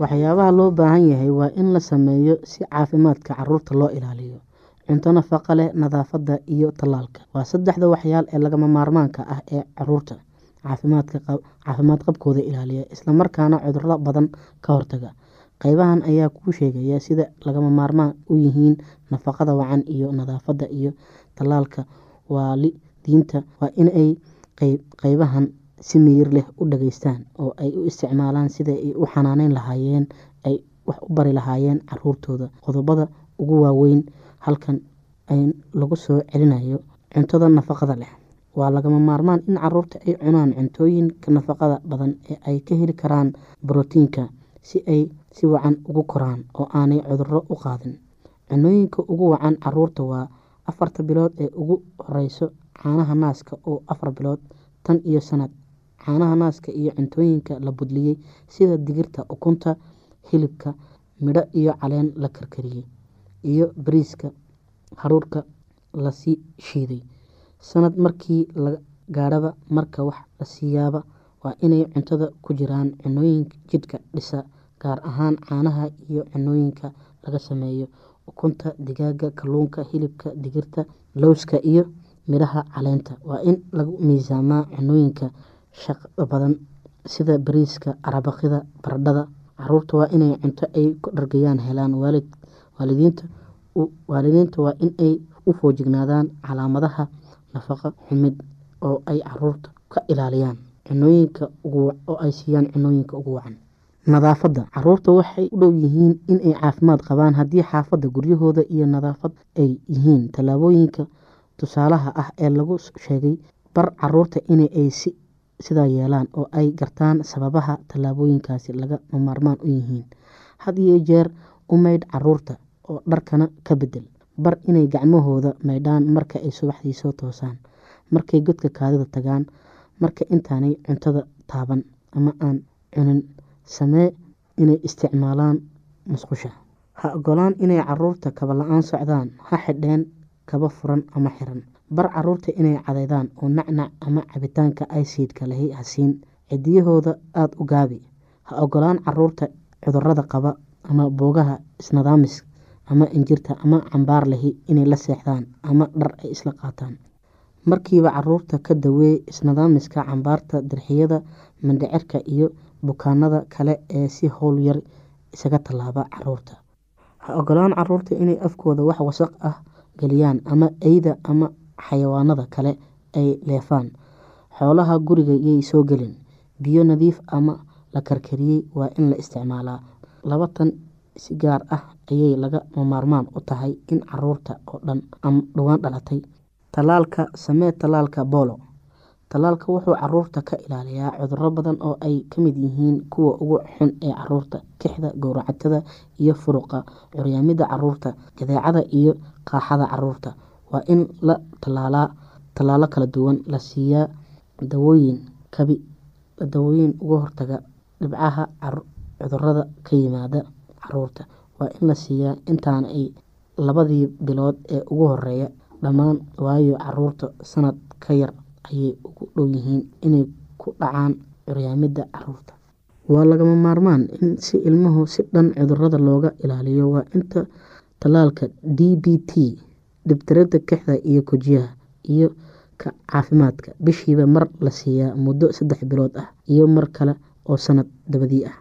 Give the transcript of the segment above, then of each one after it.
waxyaabaha loo baahan yahay waa in la sameeyo si caafimaadka carruurta loo ilaaliyo. Cunto nafaqa leh nadaafadda iyo tallaalka. Waa saddexda waxyaal ee lagama maarmaanka ah ee carruurta caafimaad qabkooda ilaaliya islamarkaana cudurro badan ka hortaga qeybahan ayaa kuu sheegaya sida lagama maarmaan u yihiin nafaqada wacan iyo nadaafadda iyo tallaalka. Waalidiinta waa inay qeybahan si miyir leh u dhageystaan oo ay u isticmaalaan sida ay u xanaaneyn lahaayeen ay wax u bari lahaayeen caruurtooda qodobada ugu waaweyn halkan lagu soo celinayo cuntada nafaqada leh. Waa lagama maarmaan in carruurta ay cunaan cuntooyinka nafaqada badan ee ay ka heli karaan brotiinka si ay si wacan ugu koraan oo aanay cudurro u qaadin. Cunooyinka ugu wacan carruurta waa afarta bilood ee ugu horeyso caanaha naaska oo afar bilood tan iyo sanad. Caanaha naaska iyo cuntooyinka la budliyey sida digirta ukunta hilibka midho iyo caleen la karkariyey iyo bariiska haruurka la sii shiiday. Sanad markii la gaadhaba marka wax la siiyaaba waa inay cuntada ku jiraan cunooyinka jidhka dhisa gaar ahaan caanaha iyo cunooyinka laga sameeyo. Ukunta digaaga kalluunka hilibka digirta lowska iyo midhaha caleenta. Waa in lagu miisaamaa cunooyinka shaqo badan sida bariiska arabaqida baradhada. Caruurta waa inay cunto ay ku dhargayaan helaan waalidiinta waa in ay u foojignaadaan calaamadaha nafaqa xumid oo ay carruurta ka ilaaliyaan oo ay siiyaan cunooyinka ugu wacan nadaafadda. Caruurta waxay u dhow yihiin inay caafimaad qabaan haddii xaafadda guryahooda iyo nadaafad ay yihiin. Tallaabooyinka tusaalaha ah ee lagu sheegay bar carruurta in ay sidaa yeelaan oo ay gartaan sababaha tallaabooyinkaasi laga maarmaan u yihiin. Had iyo jeer u maydh carruurta oo dharkana ka bedel bar inay gacmahooda maydhaan marka ay subaxdii soo toosaan markay godka kaadida tagaan marka intaanay cuntada taaban ama aan cunin samee inay isticmaalaan musqusha. Ha ogolaan inay carruurta kaba la'aan socdaan ha xidheen kaba furan ama xiran. Bar carruurta inay cadeydaan oo nacnac ama cabitaanka aysiidka lahi hasiin cidiyahooda aada u gaabi. Ha ogolaan carruurta cudurrada qaba ama boogaha isnadaamis ama injirta ama cambaar lahi inay la seexdaan ama dhar ay isla qaataan. Markiiba carruurta ka daweey isnadaamiska cambaarta dirxiyada mindhicirka iyo bukaanada kale ee si howl yar isaga tallaaba carruurta ha ogolaan carruurta inay afkooda wax wasaq ah geliyaan ama eyda ama xayawaanada kale ay leefaan. Xoolaha guriga yay soo gelin biyo nadiif ama la karkariyey waa in la isticmaalaa. Laba tan si gaar ah ayay laga maarmaan u tahay in carruurta oo dhan ama dhowaan dhalatay. Talaalka samee talaalka bolo talaalka wuxuu carruurta ka ilaaliyaa cuduro badan oo ay ka mid yihiin kuwa ugu xun ee carruurta kixda gowracatada iyo furuqa curyaamida carruurta jadeecada iyo qaaxada carruurta. Waa in la talaalaa talaalo kala duwan la siiyaa dawooyin kabi dawooyin uga hortaga dhibcaha cudurrada ka yimaada carruurta. Waa in la siiyaa intaan ay labadii bilood ee ugu horreeya dhammaan waayo carruurta sanad ka yar ayay ugu dhow yihiin inay ku dhacaan curyaamida carruurta waa lagama maarmaan in si ilmuhu si dhan cudurrada looga ilaaliyo. Waa inta talaalka d b t dhibtirada kixda iyo kojiyaha iyo ka caafimaadka. Bishiiba mar la siiyaa muddo saddex bilood ah iyo mar kale oo sanad dabadii ah.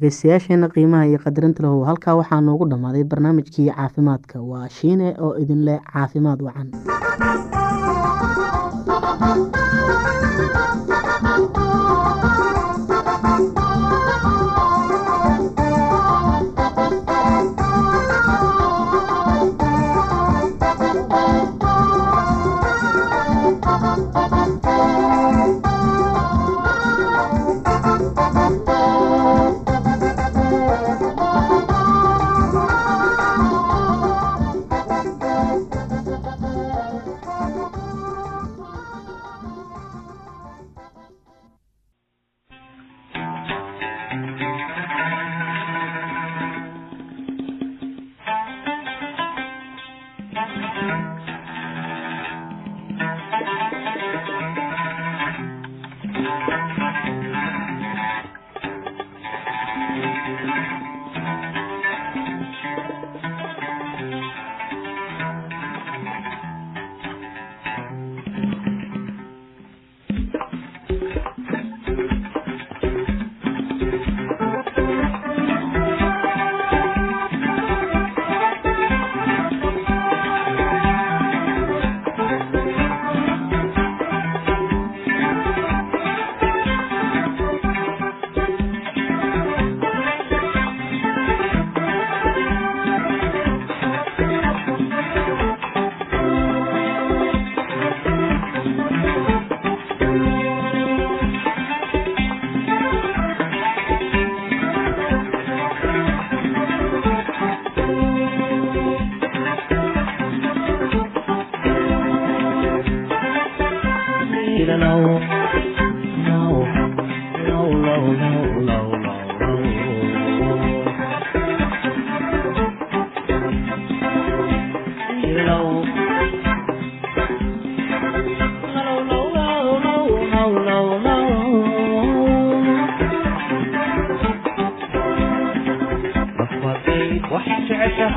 Dhegeystayaasheena qiimaha iyo qadarinta lahu. Halkaa waxaa noogu dhammaaday barnaamijkii caafimaadka. Waa shiine oo idin leh caafimaad wacan naawilada keeniye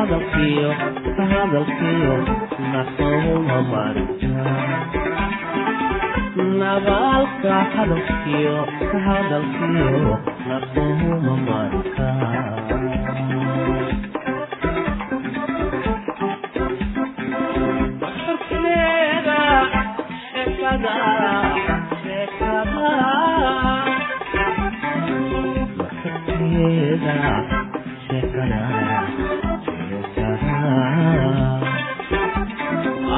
adalkiyo maanta hadalkiyo nafauma marnabaalka hadalkiyo hadalkiyo nafauma marka Yeah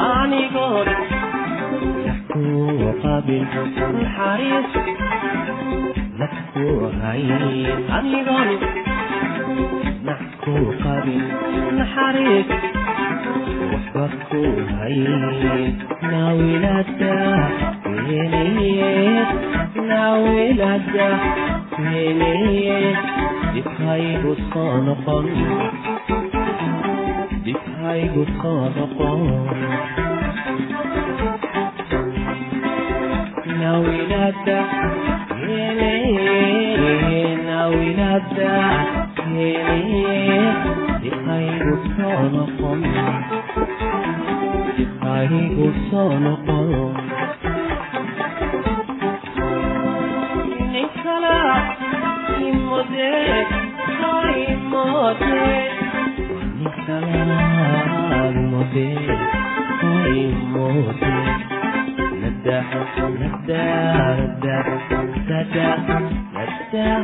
anigooda wax kuwa qabin naxariis wax kuwa hayn anigooda wax kuwa qabin naxariis waxba ku hayn naawilada weneyeed naawilada weneyeed dib haybu soo noqon waxaygu soo noqon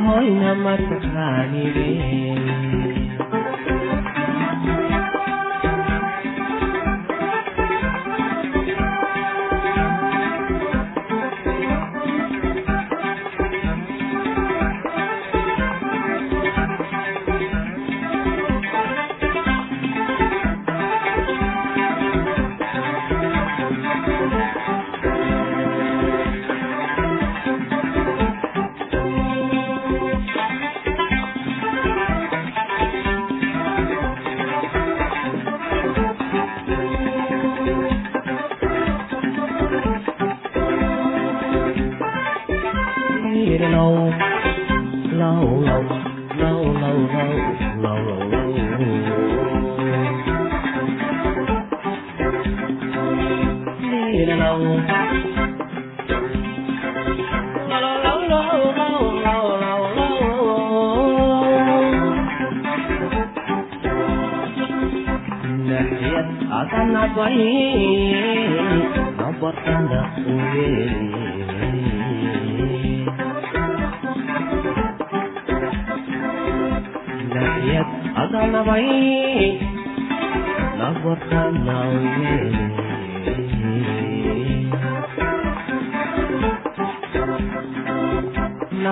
hoy namataqaanidin Adana bai, love what I know.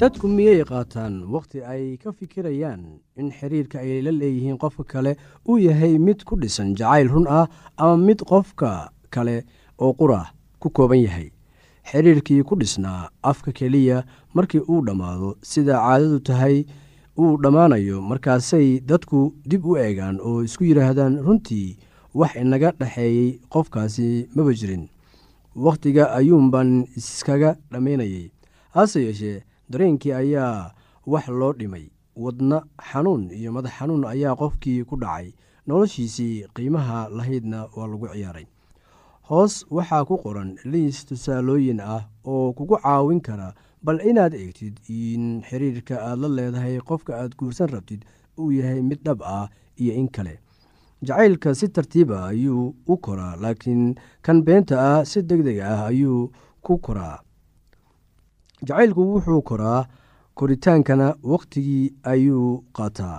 dadku miyay qaataan wakhti ay ka fikirayaan in xiriirka ay la leeyihiin qofka kale uu yahay mid ku dhisan jacayl run ah ama mid qofka kale oo qura ku kooban yahay. Xiriirkii ku dhisnaa afka keliya markii uu dhammaado sida caadadu tahay uu dhammaanayo markaasay dadku dib u eegaan oo isku yidhaahdaan runtii wax inaga dhexeeyey qofkaasi maba jirin. Wakhtiga ayuunbaan iskaga dhammaynayay. Hase yeeshee dareenkii ayaa wax loo dhimay. Wadna xanuun iyo madax xanuun ayaa qofkii ku dhacay. Noloshiisii qiimaha lahaydna waa lagu ciyaaray hoos waxaa ku qoran liis tusaalooyin ah oo kugu caawin kara bal inaad eegtid in xiriirka aad la leedahay qofka aad guursan rabtid uu yahay mid dhab ah iyo in kale. Jacaylka si tartiiba ayuu u koraa laakiin kan beenta ah si deg deg ah ayuu ku koraa. Jacaylku wuxuu koraa koritaankana wakhtigii ayuu qaataa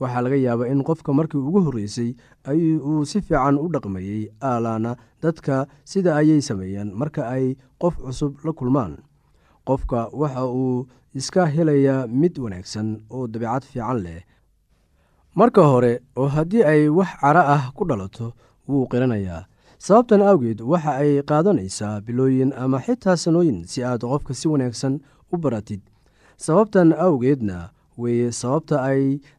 waxaa laga yaabaa in qofka markii ugu horreysay uu si fiican u dhaqmayey aalaana dadka sida ayay sameeyaan marka ay qof cusub la kulmaan. Qofka waxa uu iska helayaa mid wanaagsan oo dabeicad fiican leh. Marka hore oo haddii ay wax cara ah ku dhalato wuu qiranayaa. Sababtan awgeed waxa ay qaadanaysaa bilooyin ama xitaa sanooyin si aad qofka si wanaagsan u baratid. Sababtan awgeedna weeye sababta ay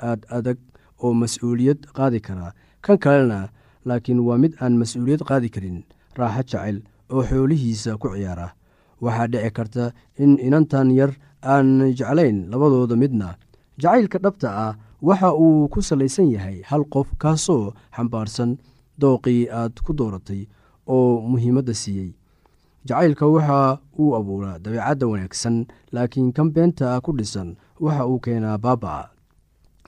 aad adag oo mas'uuliyad qaadi kara. Kan kalena laakiin waa mid aan mas'uuliyad qaadi karin raaxo jecel oo xoolihiisa ku ciyaara. Waxaa dhici karta in inantan yar aan jeclayn labadooda midna. Jacaylka dhabta ah waxa uu ku salaysan yahay hal qof kaasoo xambaarsan dooqii aad ku dooratay oo muhiimadda siiyey. Jacaylka waxa uu abuuraa dabeecadda wanaagsan laakiin kan beenta ku dhisan waxa uu keenaa baaba'a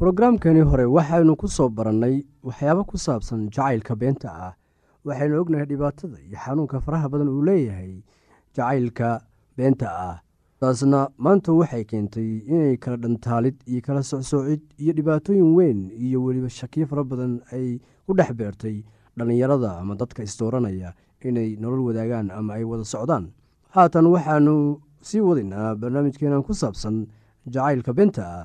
brogaraamkani hore waxaynu ku soo barannay waxyaabo ku saabsan jacaylka beenta ah. Waxaynu ognahay dhibaatada iyo xanuunka faraha badan uu leeyahay jacaylka beenta ah. Taasna maanta waxay keentay inay kala dhantaalid iyo kala socsoocid iyo dhibaatooyin weyn iyo weliba shakiyo fara badan ay ku dhex beertay dhallinyarada ama dadka isdooranaya inay nolol wadaagaan ama ay wada socdaan. Haatan waxaanu sii wadaynaa barnaamijkeenan ku saabsan jacaylka beenta ah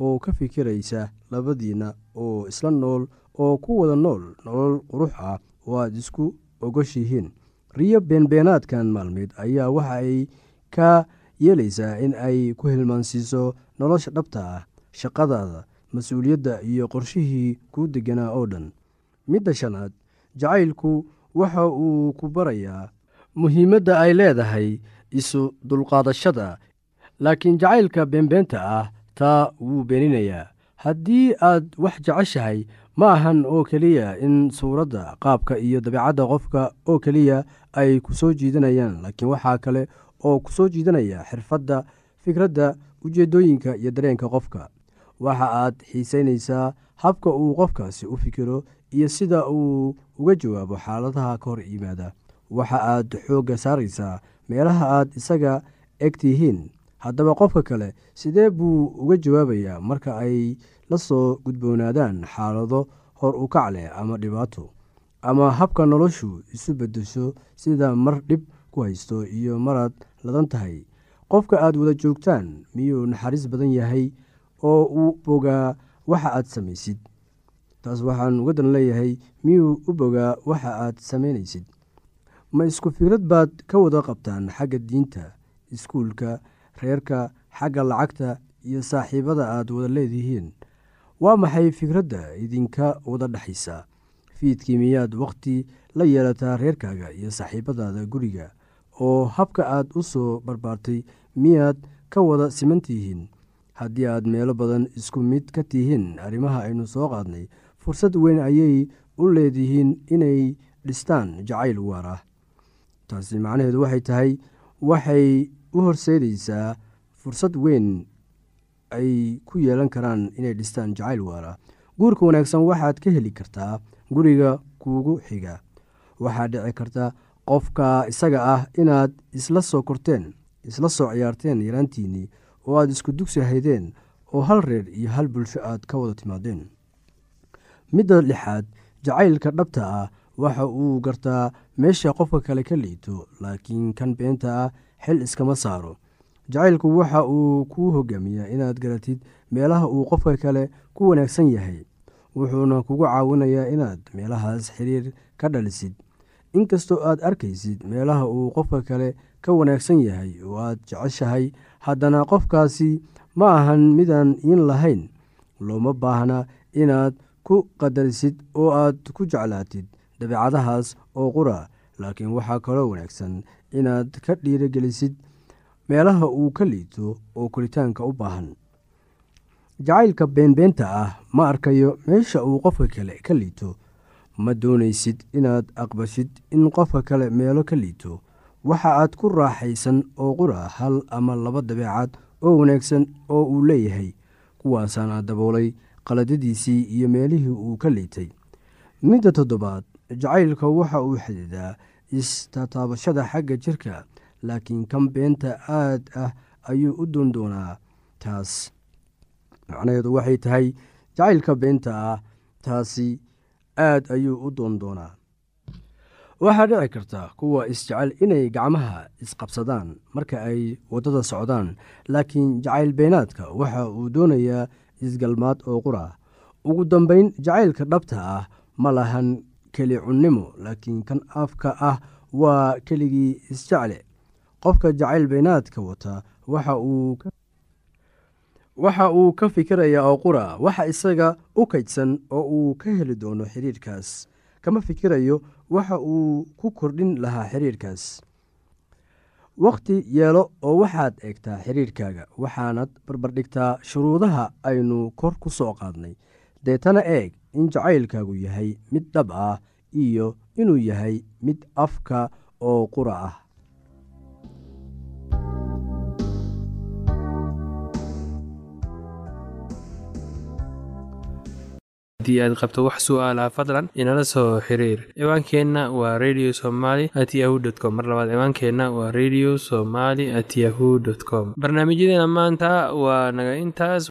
oo ka fikiraysa labadiinna oo isla nool oo ku wada nool nolol qurux ah oo aad isku ogoshihiin. Riyo beenbeenaadkan maalmeed ayaa waxa ay ka yeelaysaa in ay ku hilmaansiiso nolosha dhabta ah shaqadaada mas'uuliyadda iyo qorshihii kuu deganaa oo dhan. Midda shanaad jacaylku waxa uu ku barayaa muhiimadda ay leedahay isu dulqaadashada. Laakiin jacaylka beenbeenta ah taa wuu beeninayaa. Haddii aad wax jeceshahay ma ahan oo keliya in suuradda qaabka iyo dabeecadda qofka oo keliya ay ku soo jiidanayaan laakiin waxaa kale oo ku soo jiidanaya xirfadda fikradda ujeeddooyinka iyo dareenka qofka. Waxa aad xiisaynaysaa habka uu qofkaasi u fikiro iyo sida uu uga jawaabo xaaladaha ka hor yimaada. Waxa aad xoogga saaraysaa meelaha aad isaga eg tihiin haddaba qofka kale sidee buu uga jawaabayaa marka ay la soo gudboonaadaan xaalado hor u kac leh ama dhibaato ama habka noloshu isu beddesho sida mar dhib ku haysto iyo maraad ladan tahay? Qofka aad wada joogtaan miyuu naxariis badan yahay oo uu bogaa waxa aad samaysid? Taas waxaan uga dan leeyahay miyuu u bogaa waxa aad samaynaysid? Ma isku fikrad baad ka wada qabtaan xagga diinta iskuulka reerka xagga lacagta iyo saaxiibada aad wada leedihiin. Waa maxay fikradda idinka wada dhexaysa? Fiidkii miyaad wakhti la yeelataa reerkaaga iyo saaxiibadaada guriga? Oo habka aad u soo barbaartay miyaad ka wada siman tihiin haddii aad meelo badan isku mid ka tihiin arrimaha aynu soo qaadnay fursad weyn ayay u leedihiin inay dhistaan jacayl waar ah taasi macnaheedu waxay tahay waxay u horseedaysaa fursad weyn ay ku yeelan karaan inay dhistaan jacayl waara. Guurka wanaagsan waxaad ka heli kartaa guriga kuugu xiga. Waxaa dhici karta qofka isaga ah inaad isla soo korteen isla soo ciyaarteen yaraantiinnii oo aad isku dugsi haydeen oo hal reer iyo hal bulsho aad ka wada timaadeen. Midda lixaad jacaylka dhabta ah waxa uu gartaa meesha qofka kale ka liito laakiin kan beenta ah xil iskama saaro. Jacaylku waxa uu kuu hogaamiyaa inaad garatid meelaha uu qofka kale ku wanaagsan yahay wuxuuna kugu caawinayaa inaad meelahaas xiriir ka dhalisid. Inkastoo aad arkaysid meelaha uu qofka kale ka wanaagsan yahay oo aad jeceshahay haddana qofkaasi ma ahan midaan iin lahayn. Looma baahna inaad ku qadarisid oo aad ku jeclaatid dabeecadahaas oo qura laakiin waxaa kaloo wanaagsan inaad ka dhiirogelisid meelaha uu ka liito oo koritaanka u baahan. Jacaylka beenbeenta ah ma arkayo meesha uu qofka kale ka liito. Ma doonaysid inaad aqbashid in qofka kale meelo ka liito. Waxa aad ku raaxaysan oo qura hal ama laba dabeecad oo wanaagsan oo uu leeyahay kuwaasaana daboolay qaladadiisii iyo meelihii uu ka liitay. Midda toddobaad jacaylka waxa uu xididaa istataabashada xagga jirka laakiin kan beenta aad ah ayuu u doondoonaa taas macnaheedu waxay tahay jacaylka beenta ah taasi aad ayuu u doondoonaa waxaa dhici karta kuwa isjecel inay gacmaha isqabsadaan marka ay waddada socdaan laakiin jacayl beenaadka waxa uu doonayaa isgalmaad oo qura. Ugu dambeyn jacaylka dhabta ah ma lahan keli cunnimo laakiin kan afka ah waa keligii isjecle qofka jacayl beenaadka wata waxa uu waxa uu ka fikirayaa oo qura waxa isaga u kaydsan oo uu ka heli doono xiriirkaas. Kama fikirayo waxa uu ku kordhin lahaa xiriirkaas. Wakhti yeelo oo waxaad eegtaa xiriirkaaga waxaanad barbardhigtaa shuruudaha aynu kor ku soo qaadnay. Deetana eeg in jacaylkaagu yahay mid dhab ah iyo inuu yahay mid afka oo qura ah. Aad qabto wax su'aalaha fadlan inala soo xiriir. Ciwaankeenna waa radio somaly at yahu dt com. Mar labaad ciwaankeenna waa radio somaly at yahu dt com. Barnaamijyadeena maanta waa naga intaas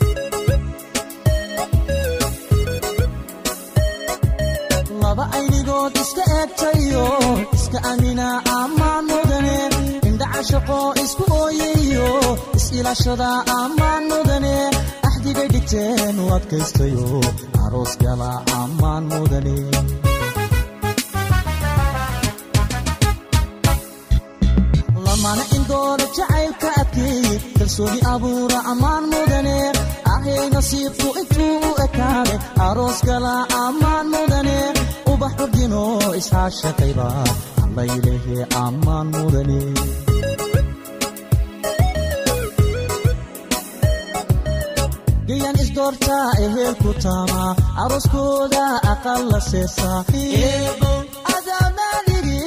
laba aynigood iska eegtayo iska amina ammaan mudane indhacashaqo isku ooyayo is-ilaashada ammaan mudane axdigay dhigteen u adkaystayo aroos gala ammaan mudane lamana indooda jacaylka adkeey kalsooni abuura ammaan mudane ahay nasiibku intuu u ekaade aroos gala ordino isxaashaqayba allaylehe ammaan mudane gayan isdoortaa ehelku taama arooskooda aqal la seesaa adamaaligi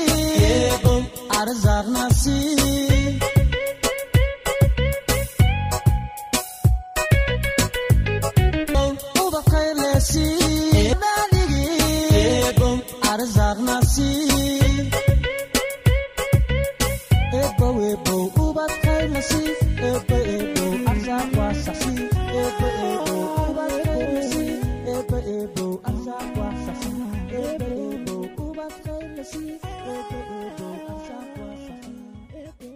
arzaaqnasi arzaaqnasi